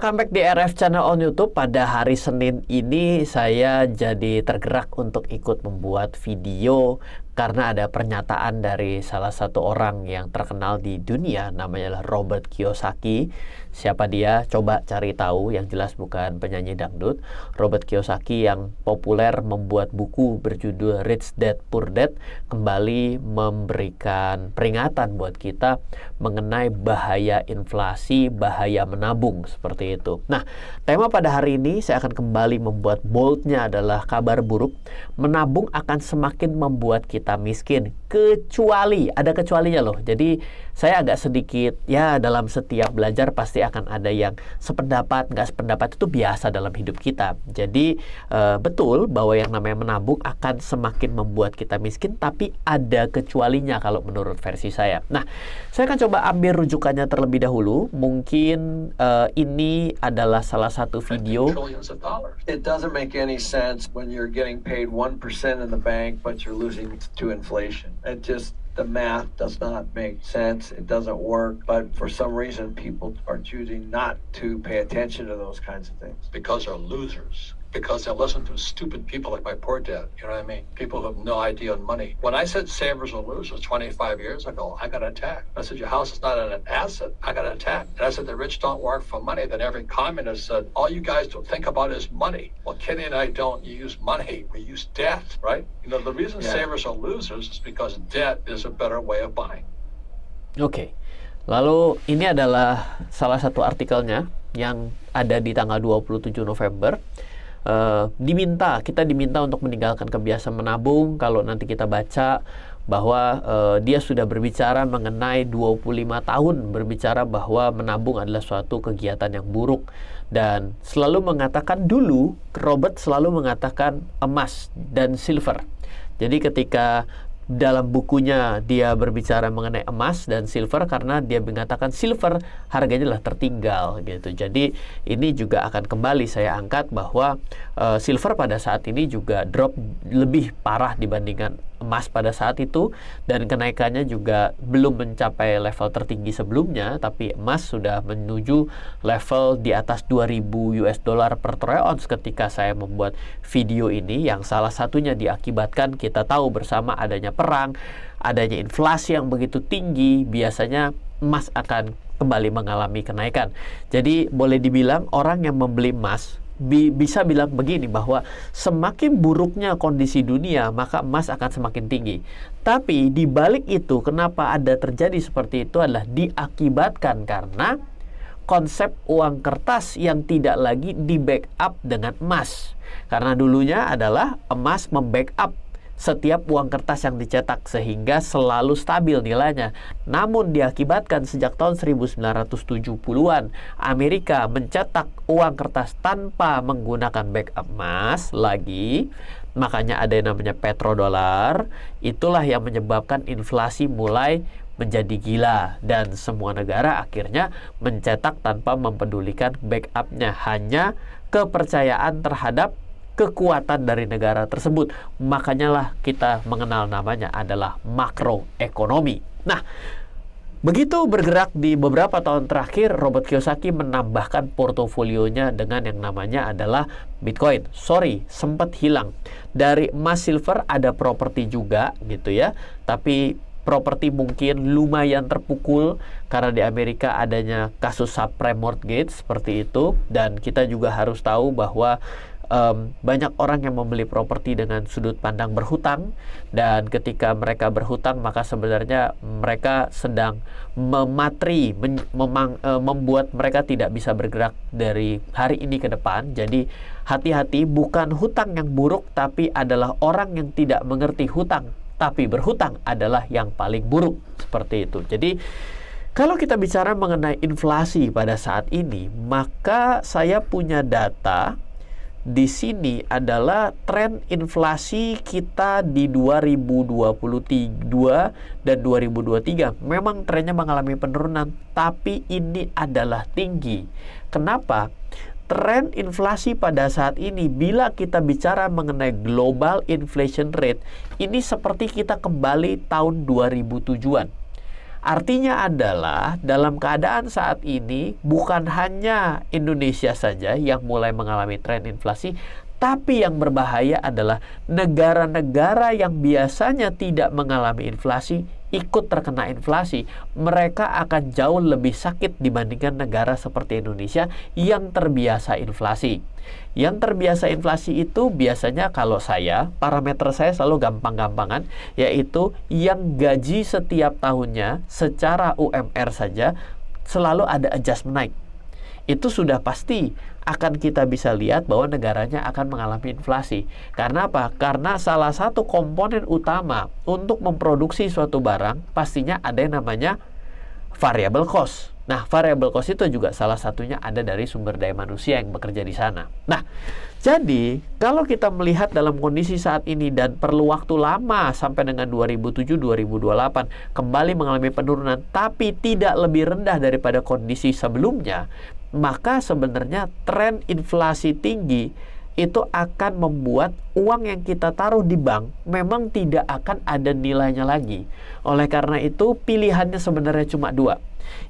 Welcome back di RF Channel on YouTube. Pada hari Senin ini saya jadi tergerak untuk ikut membuat video karena ada pernyataan dari salah satu orang yang terkenal di dunia namanya Robert Kiyosaki. Siapa dia? Coba cari tahu. Yang jelas bukan penyanyi dangdut. Robert Kiyosaki yang populer membuat buku berjudul Rich Dad Poor Dad kembali memberikan peringatan buat kita mengenai bahaya inflasi, bahaya menabung seperti itu. Nah, tema pada hari ini saya akan kembali membuat boldnya adalah kabar buruk. Menabung akan semakin membuat kita kita miskin kecuali ada kecualinya loh. Jadi saya agak sedikit ya dalam setiap belajar pasti akan ada yang sependapat nggak sependapat itu biasa dalam hidup kita. Jadi uh, betul bahwa yang namanya menabung akan semakin membuat kita miskin tapi ada kecualinya kalau menurut versi saya. Nah saya akan coba ambil rujukannya terlebih dahulu. Mungkin uh, ini adalah salah satu video. It doesn't make any sense when you're getting paid 1% in the bank but you're losing to inflation. It just the math does not make sense. It doesn't work. But for some reason, people are choosing not to pay attention to those kinds of things because they're losers because I listen to stupid people like my poor dad. You know what I mean? People who have no idea on money. When I said savers will losers 25 years ago, I got attacked. I said, Your house is not an asset. I got attacked. And I said, The rich don't work for money. Then every communist said, All you guys don't think about is money. Well, Kenny and I don't use money. We use debt, right? You know, the reason yeah. savers are losers is because debt is a better way of buying. Okay. Lalu ini adalah salah satu artikelnya yang ada di tanggal 27 November uh, diminta kita diminta untuk meninggalkan kebiasaan menabung kalau nanti kita baca bahwa uh, dia sudah berbicara mengenai 25 tahun berbicara bahwa menabung adalah suatu kegiatan yang buruk dan selalu mengatakan dulu Robert selalu mengatakan emas dan silver. Jadi ketika dalam bukunya dia berbicara mengenai emas dan silver karena dia mengatakan silver harganya lah tertinggal gitu. Jadi ini juga akan kembali saya angkat bahwa uh, silver pada saat ini juga drop lebih parah dibandingkan emas pada saat itu dan kenaikannya juga belum mencapai level tertinggi sebelumnya tapi emas sudah menuju level di atas 2000 US dollar per troy ounce ketika saya membuat video ini yang salah satunya diakibatkan kita tahu bersama adanya perang, adanya inflasi yang begitu tinggi, biasanya emas akan kembali mengalami kenaikan. Jadi boleh dibilang orang yang membeli emas bi bisa bilang begini bahwa semakin buruknya kondisi dunia maka emas akan semakin tinggi. Tapi di balik itu kenapa ada terjadi seperti itu adalah diakibatkan karena konsep uang kertas yang tidak lagi di backup dengan emas. Karena dulunya adalah emas membackup setiap uang kertas yang dicetak sehingga selalu stabil nilainya. Namun diakibatkan sejak tahun 1970-an Amerika mencetak uang kertas tanpa menggunakan backup emas lagi makanya ada yang namanya petrodolar itulah yang menyebabkan inflasi mulai menjadi gila dan semua negara akhirnya mencetak tanpa mempedulikan backupnya hanya kepercayaan terhadap kekuatan dari negara tersebut. Makanya lah kita mengenal namanya adalah makroekonomi. Nah, Begitu bergerak di beberapa tahun terakhir, Robert Kiyosaki menambahkan portofolionya dengan yang namanya adalah Bitcoin. Sorry, sempat hilang. Dari emas silver ada properti juga gitu ya. Tapi properti mungkin lumayan terpukul karena di Amerika adanya kasus subprime mortgage seperti itu dan kita juga harus tahu bahwa um, banyak orang yang membeli properti dengan sudut pandang berhutang. Dan ketika mereka berhutang maka sebenarnya mereka sedang mematri mem memang, uh, membuat mereka tidak bisa bergerak dari hari ini ke depan. Jadi hati-hati bukan hutang yang buruk tapi adalah orang yang tidak mengerti hutang. Tapi berhutang adalah yang paling buruk. Seperti itu. Jadi kalau kita bicara mengenai inflasi pada saat ini, maka saya punya data di sini adalah tren inflasi kita di 2022 dan 2023 memang trennya mengalami penurunan tapi ini adalah tinggi. Kenapa? Tren inflasi pada saat ini bila kita bicara mengenai global inflation rate ini seperti kita kembali tahun 2007-an. Artinya adalah dalam keadaan saat ini bukan hanya Indonesia saja yang mulai mengalami tren inflasi, tapi yang berbahaya adalah negara-negara yang biasanya tidak mengalami inflasi ikut terkena inflasi, mereka akan jauh lebih sakit dibandingkan negara seperti Indonesia yang terbiasa inflasi. Yang terbiasa inflasi itu biasanya kalau saya, parameter saya selalu gampang-gampangan, yaitu yang gaji setiap tahunnya secara UMR saja selalu ada adjustment naik itu sudah pasti akan kita bisa lihat bahwa negaranya akan mengalami inflasi. Karena apa? Karena salah satu komponen utama untuk memproduksi suatu barang pastinya ada yang namanya variable cost. Nah, variable cost itu juga salah satunya ada dari sumber daya manusia yang bekerja di sana. Nah, jadi kalau kita melihat dalam kondisi saat ini dan perlu waktu lama sampai dengan 2007-2028 kembali mengalami penurunan tapi tidak lebih rendah daripada kondisi sebelumnya, maka sebenarnya tren inflasi tinggi itu akan membuat uang yang kita taruh di bank memang tidak akan ada nilainya lagi. Oleh karena itu, pilihannya sebenarnya cuma dua.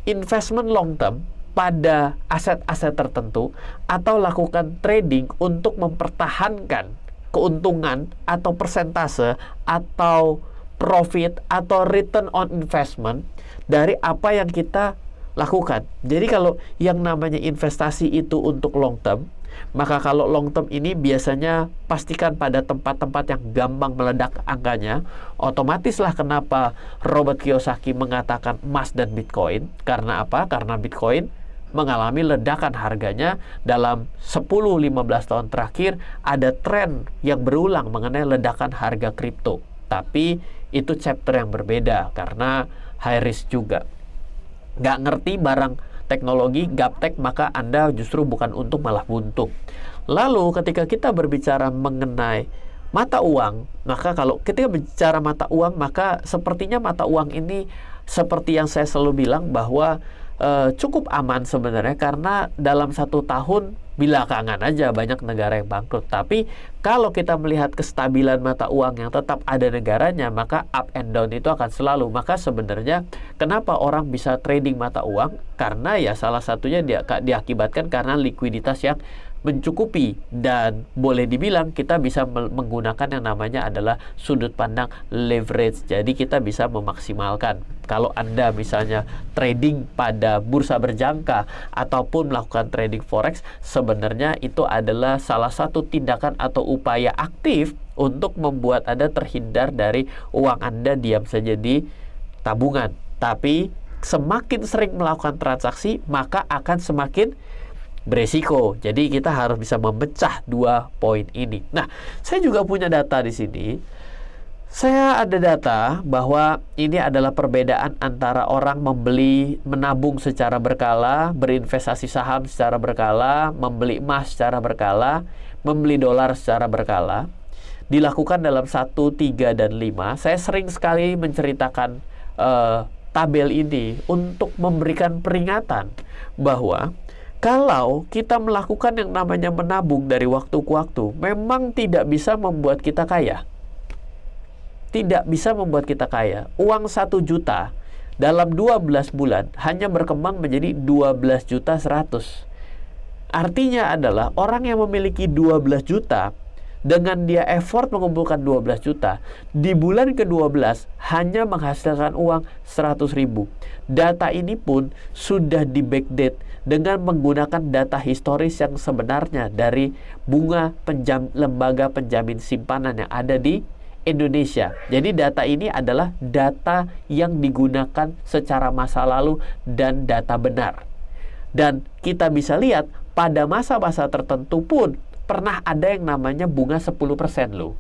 Investment long term pada aset-aset tertentu atau lakukan trading untuk mempertahankan keuntungan atau persentase atau profit atau return on investment dari apa yang kita lakukan. Jadi kalau yang namanya investasi itu untuk long term, maka kalau long term ini biasanya pastikan pada tempat-tempat yang gampang meledak angkanya. Otomatislah kenapa Robert Kiyosaki mengatakan emas dan Bitcoin. Karena apa? Karena Bitcoin mengalami ledakan harganya dalam 10-15 tahun terakhir ada tren yang berulang mengenai ledakan harga kripto. Tapi itu chapter yang berbeda karena high risk juga nggak ngerti barang teknologi gaptek maka Anda justru bukan untung malah buntung. Lalu ketika kita berbicara mengenai mata uang, maka kalau ketika bicara mata uang maka sepertinya mata uang ini seperti yang saya selalu bilang bahwa e, cukup aman sebenarnya karena dalam satu tahun belakangan aja banyak negara yang bangkrut. Tapi kalau kita melihat kestabilan mata uang yang tetap ada negaranya, maka up and down itu akan selalu. Maka sebenarnya kenapa orang bisa trading mata uang? Karena ya salah satunya dia diakibatkan karena likuiditas yang mencukupi dan boleh dibilang kita bisa menggunakan yang namanya adalah sudut pandang leverage. Jadi kita bisa memaksimalkan. Kalau Anda misalnya trading pada bursa berjangka ataupun melakukan trading forex, sebenarnya itu adalah salah satu tindakan atau upaya aktif untuk membuat Anda terhindar dari uang Anda diam saja di tabungan. Tapi semakin sering melakukan transaksi, maka akan semakin beresiko. Jadi kita harus bisa memecah dua poin ini. Nah, saya juga punya data di sini. Saya ada data bahwa ini adalah perbedaan antara orang membeli, menabung secara berkala, berinvestasi saham secara berkala, membeli emas secara berkala, membeli dolar secara berkala. Dilakukan dalam 1, 3, dan 5. Saya sering sekali menceritakan uh, tabel ini untuk memberikan peringatan bahwa kalau kita melakukan yang namanya menabung dari waktu ke waktu, memang tidak bisa membuat kita kaya. Tidak bisa membuat kita kaya. Uang satu juta dalam 12 bulan hanya berkembang menjadi 12 juta 100. Artinya adalah orang yang memiliki 12 juta dengan dia effort mengumpulkan 12 juta, di bulan ke-12 hanya menghasilkan uang 100 ribu. Data ini pun sudah di backdate dengan menggunakan data historis yang sebenarnya dari bunga penjam, lembaga penjamin simpanan yang ada di Indonesia. Jadi data ini adalah data yang digunakan secara masa lalu dan data benar. Dan kita bisa lihat pada masa-masa tertentu pun pernah ada yang namanya bunga 10% loh.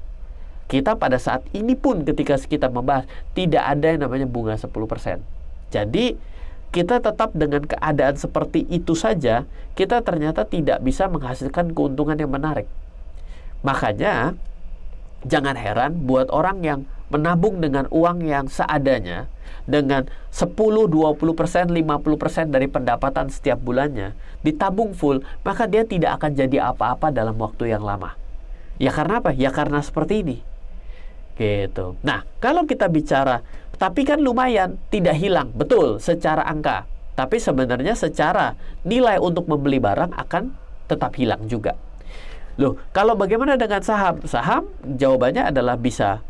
Kita pada saat ini pun ketika kita membahas tidak ada yang namanya bunga 10%. Jadi kita tetap dengan keadaan seperti itu saja, kita ternyata tidak bisa menghasilkan keuntungan yang menarik. Makanya jangan heran buat orang yang menabung dengan uang yang seadanya, dengan 10, 20%, 50% dari pendapatan setiap bulannya ditabung full, maka dia tidak akan jadi apa-apa dalam waktu yang lama. Ya karena apa? Ya karena seperti ini. Gitu. Nah, kalau kita bicara tapi kan lumayan, tidak hilang. Betul, secara angka. Tapi sebenarnya secara nilai untuk membeli barang akan tetap hilang juga. Loh, kalau bagaimana dengan saham? Saham jawabannya adalah bisa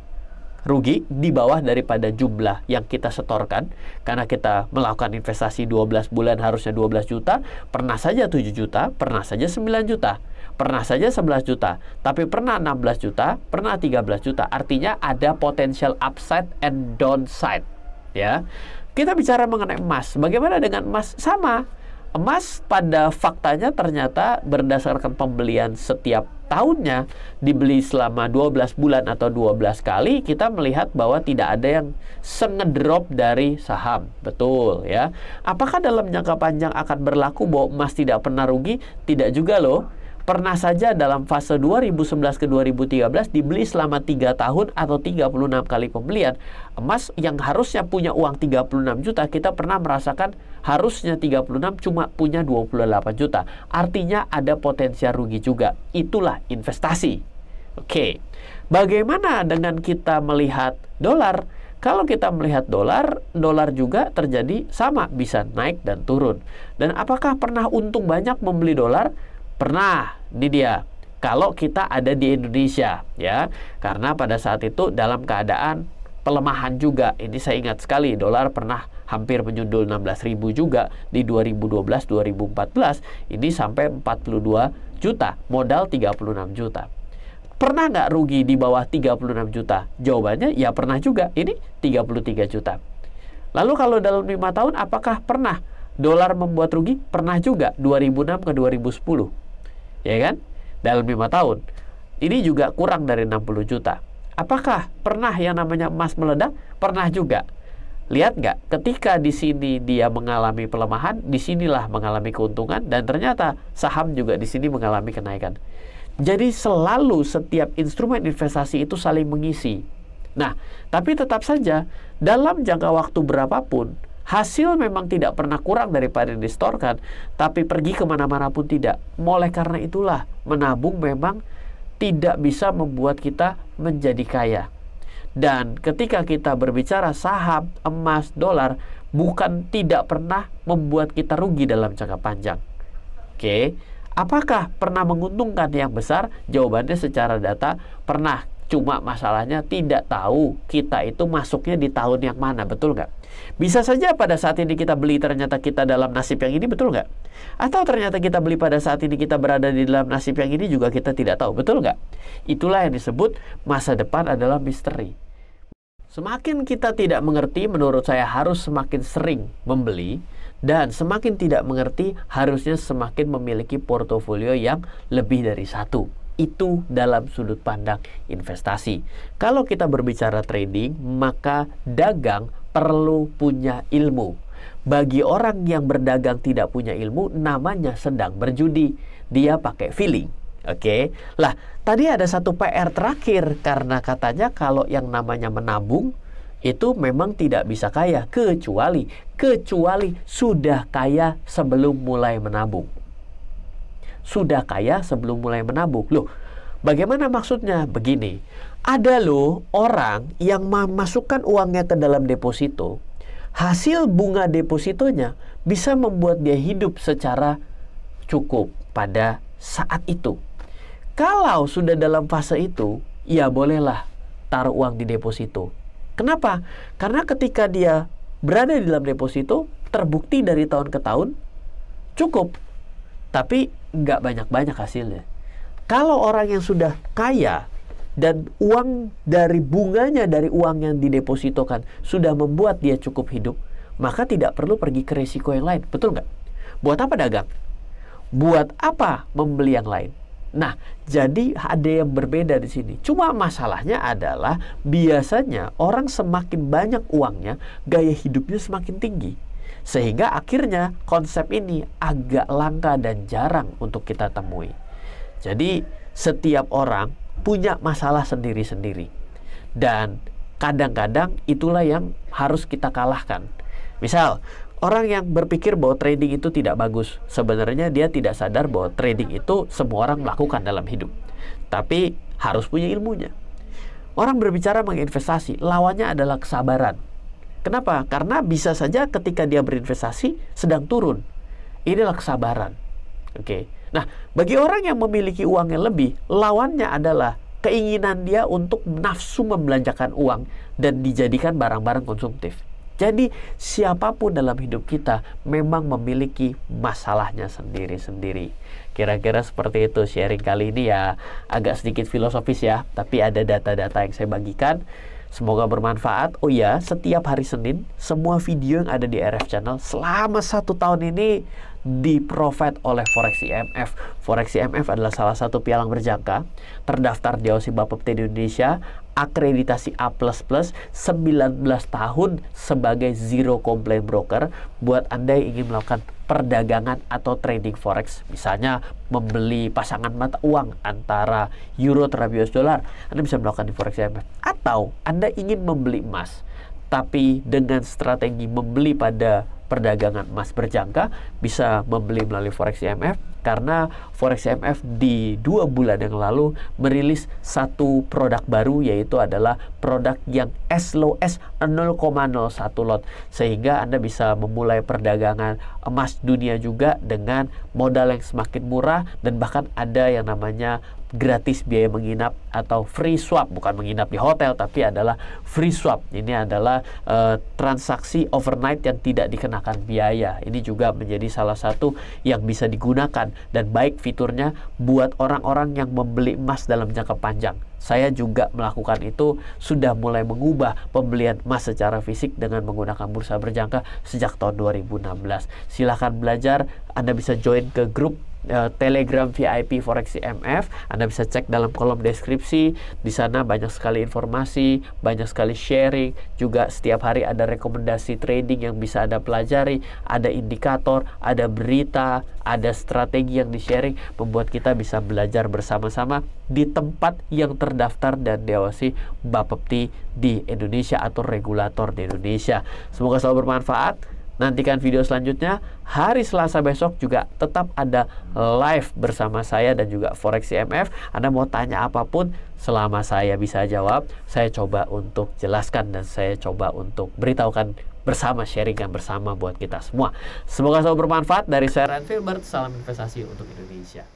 rugi di bawah daripada jumlah yang kita setorkan karena kita melakukan investasi 12 bulan harusnya 12 juta, pernah saja 7 juta, pernah saja 9 juta, pernah saja 11 juta, tapi pernah 16 juta, pernah 13 juta. Artinya ada potensial upside and downside, ya. Kita bicara mengenai emas. Bagaimana dengan emas? Sama emas pada faktanya ternyata berdasarkan pembelian setiap tahunnya dibeli selama 12 bulan atau 12 kali kita melihat bahwa tidak ada yang sengedrop dari saham. Betul ya. Apakah dalam jangka panjang akan berlaku bahwa emas tidak pernah rugi? Tidak juga loh pernah saja dalam fase 2011 ke 2013 dibeli selama 3 tahun atau 36 kali pembelian. Emas yang harusnya punya uang 36 juta, kita pernah merasakan harusnya 36 cuma punya 28 juta. Artinya ada potensial rugi juga. Itulah investasi. Oke. Bagaimana dengan kita melihat dolar? Kalau kita melihat dolar, dolar juga terjadi sama, bisa naik dan turun. Dan apakah pernah untung banyak membeli dolar? Pernah, ini dia. Kalau kita ada di Indonesia, ya, karena pada saat itu dalam keadaan pelemahan juga. Ini saya ingat sekali, dolar pernah hampir menyundul 16.000 juga di 2012-2014. Ini sampai 42 juta, modal 36 juta. Pernah nggak rugi di bawah 36 juta? Jawabannya ya pernah juga. Ini 33 juta. Lalu kalau dalam lima tahun apakah pernah dolar membuat rugi? Pernah juga 2006 ke 2010 ya kan? Dalam lima tahun. Ini juga kurang dari 60 juta. Apakah pernah yang namanya emas meledak? Pernah juga. Lihat nggak? Ketika di sini dia mengalami pelemahan, di sinilah mengalami keuntungan, dan ternyata saham juga di sini mengalami kenaikan. Jadi selalu setiap instrumen investasi itu saling mengisi. Nah, tapi tetap saja dalam jangka waktu berapapun Hasil memang tidak pernah kurang daripada yang distorkan, tapi pergi ke mana-mana pun tidak. Mulai karena itulah, menabung memang tidak bisa membuat kita menjadi kaya. Dan ketika kita berbicara saham, emas, dolar, bukan tidak pernah membuat kita rugi dalam jangka panjang. Oke, apakah pernah menguntungkan yang besar? Jawabannya secara data pernah. Cuma masalahnya tidak tahu kita itu masuknya di tahun yang mana, betul nggak? Bisa saja pada saat ini kita beli ternyata kita dalam nasib yang ini, betul nggak? Atau ternyata kita beli pada saat ini kita berada di dalam nasib yang ini juga kita tidak tahu, betul nggak? Itulah yang disebut masa depan adalah misteri. Semakin kita tidak mengerti, menurut saya harus semakin sering membeli, dan semakin tidak mengerti, harusnya semakin memiliki portofolio yang lebih dari satu itu dalam sudut pandang investasi. Kalau kita berbicara trading, maka dagang perlu punya ilmu. Bagi orang yang berdagang tidak punya ilmu, namanya sedang berjudi. Dia pakai feeling. Oke, okay? lah tadi ada satu PR terakhir karena katanya kalau yang namanya menabung itu memang tidak bisa kaya kecuali kecuali sudah kaya sebelum mulai menabung sudah kaya sebelum mulai menabung. Loh, bagaimana maksudnya? Begini, ada loh orang yang memasukkan uangnya ke dalam deposito, hasil bunga depositonya bisa membuat dia hidup secara cukup pada saat itu. Kalau sudah dalam fase itu, ya bolehlah taruh uang di deposito. Kenapa? Karena ketika dia berada di dalam deposito, terbukti dari tahun ke tahun, cukup. Tapi nggak banyak-banyak hasilnya. Kalau orang yang sudah kaya dan uang dari bunganya dari uang yang didepositokan sudah membuat dia cukup hidup, maka tidak perlu pergi ke resiko yang lain. Betul nggak? Buat apa dagang? Buat apa membeli yang lain? Nah, jadi ada yang berbeda di sini. Cuma masalahnya adalah biasanya orang semakin banyak uangnya, gaya hidupnya semakin tinggi. Sehingga akhirnya konsep ini agak langka dan jarang untuk kita temui. Jadi setiap orang punya masalah sendiri-sendiri. Dan kadang-kadang itulah yang harus kita kalahkan. Misal, orang yang berpikir bahwa trading itu tidak bagus, sebenarnya dia tidak sadar bahwa trading itu semua orang melakukan dalam hidup. Tapi harus punya ilmunya. Orang berbicara menginvestasi, lawannya adalah kesabaran. Kenapa? Karena bisa saja ketika dia berinvestasi sedang turun. Inilah kesabaran. Oke. Nah, bagi orang yang memiliki uang yang lebih, lawannya adalah keinginan dia untuk nafsu membelanjakan uang dan dijadikan barang-barang konsumtif. Jadi siapa pun dalam hidup kita memang memiliki masalahnya sendiri-sendiri. Kira-kira seperti itu sharing kali ini ya agak sedikit filosofis ya, tapi ada data-data yang saya bagikan. Semoga bermanfaat. Oh ya, setiap hari Senin semua video yang ada di RF Channel selama satu tahun ini di-provide oleh Forex IMF. Forex IMF adalah salah satu pialang berjangka terdaftar di OSI Bapepti di Indonesia akreditasi A++ 19 tahun sebagai zero complaint broker buat Anda yang ingin melakukan perdagangan atau trading forex. Misalnya membeli pasangan mata uang antara euro terhadap US dollar. Anda bisa melakukan di forex IMF atau Anda ingin membeli emas tapi dengan strategi membeli pada perdagangan emas berjangka bisa membeli melalui Forex IMF karena Forex IMF di dua bulan yang lalu merilis satu produk baru yaitu adalah produk yang as low as 0,01 lot. Sehingga Anda bisa memulai perdagangan emas dunia juga dengan modal yang semakin murah dan bahkan ada yang namanya gratis biaya menginap atau free swap. Bukan menginap di hotel tapi adalah free swap. Ini adalah uh, transaksi overnight yang tidak dikenakan biaya. Ini juga menjadi salah satu yang bisa digunakan dan baik fiturnya buat orang-orang yang membeli emas dalam jangka panjang. Saya juga melakukan itu sudah mulai mengubah pembelian emas secara fisik dengan menggunakan bursa berjangka sejak tahun 2016 silahkan belajar Anda bisa join ke grup uh, Telegram VIP Forex IMF. Anda bisa cek dalam kolom deskripsi. Di sana banyak sekali informasi, banyak sekali sharing. Juga setiap hari ada rekomendasi trading yang bisa Anda pelajari. Ada indikator, ada berita, ada strategi yang di-sharing. Membuat kita bisa belajar bersama-sama di tempat yang terdaftar dan diawasi Bapepti di Indonesia atau regulator di Indonesia. Semoga selalu bermanfaat. Nantikan video selanjutnya. Hari Selasa besok juga tetap ada live bersama saya dan juga Forex IMF. Anda mau tanya apa pun, selama saya bisa jawab, saya coba untuk jelaskan dan saya coba untuk beritahukan bersama sharingkan bersama buat kita semua. Semoga selalu bermanfaat dari saya Ran Filbert. Salam investasi untuk Indonesia.